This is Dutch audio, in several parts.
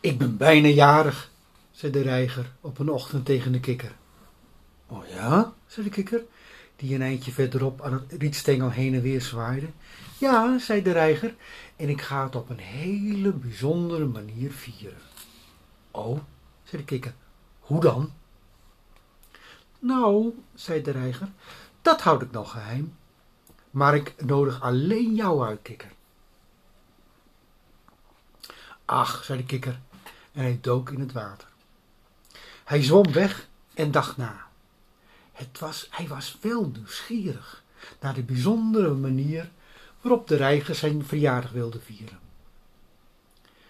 Ik ben bijna jarig, zei de reiger op een ochtend tegen de kikker. Oh ja, zei de kikker, die een eindje verderop aan het rietstengel heen en weer zwaaide. Ja, zei de reiger, en ik ga het op een hele bijzondere manier vieren. Oh, zei de kikker, hoe dan? Nou, zei de reiger, dat houd ik nog geheim. Maar ik nodig alleen jou uit, kikker. Ach, zei de kikker, en hij dook in het water. Hij zwom weg en dacht na. Het was, hij was wel nieuwsgierig naar de bijzondere manier waarop de reiger zijn verjaardag wilde vieren.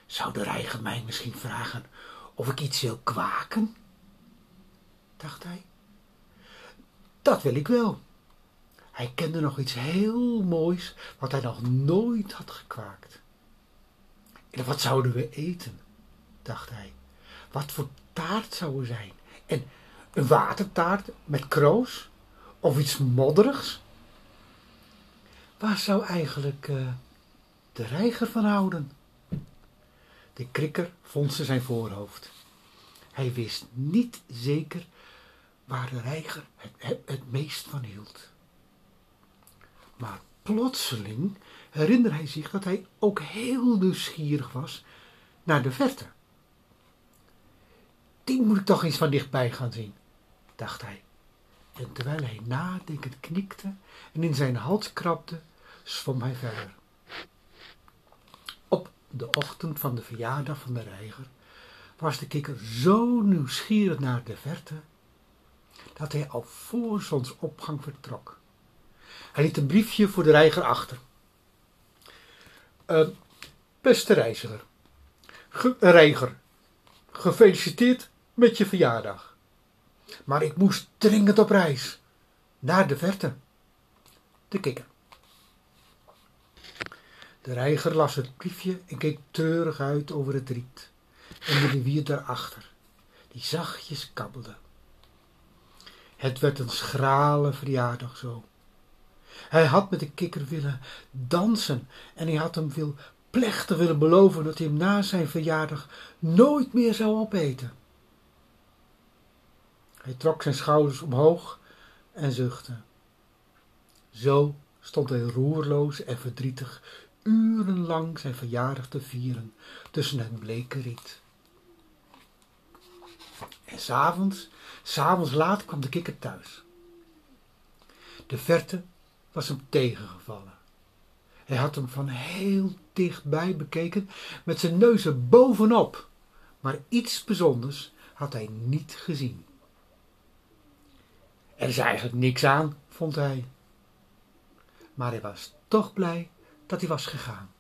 Zou de reiger mij misschien vragen of ik iets wil kwaken? dacht hij. Dat wil ik wel. Hij kende nog iets heel moois wat hij nog nooit had gekwaakt. En wat zouden we eten? Dacht hij. Wat voor taart zou er zijn? En een watertaart met kroos? Of iets modderigs? Waar zou eigenlijk uh, de reiger van houden? De krikker fondste zijn voorhoofd. Hij wist niet zeker waar de reiger het, het, het meest van hield. Maar plotseling herinnerde hij zich dat hij ook heel nieuwsgierig was naar de verte. Die moet ik toch eens van dichtbij gaan zien, dacht hij. En terwijl hij nadenkend knikte en in zijn hals krabde, zwom hij verder. Op de ochtend van de verjaardag van de reiger was de kikker zo nieuwsgierig naar de verte dat hij al voor zonsopgang vertrok. Hij liet een briefje voor de reiger achter. Uh, beste reiziger, Ge reiger, gefeliciteerd met je verjaardag. Maar ik moest dringend op reis, naar de verte. De kikker. De reiger las het briefje en keek treurig uit over het riet en de rivier daarachter, die zachtjes kabbelde. Het werd een schrale verjaardag zo. Hij had met de kikker willen dansen en hij had hem veel plechtig willen beloven dat hij hem na zijn verjaardag nooit meer zou opeten. Hij trok zijn schouders omhoog en zuchtte. Zo stond hij roerloos en verdrietig urenlang zijn verjaardag te vieren tussen het bleke riet. En s'avonds, s'avonds laat kwam de kikker thuis. De verte was hem tegengevallen. Hij had hem van heel dichtbij bekeken met zijn neus er bovenop, maar iets bijzonders had hij niet gezien. Er is eigenlijk niks aan, vond hij. Maar hij was toch blij dat hij was gegaan.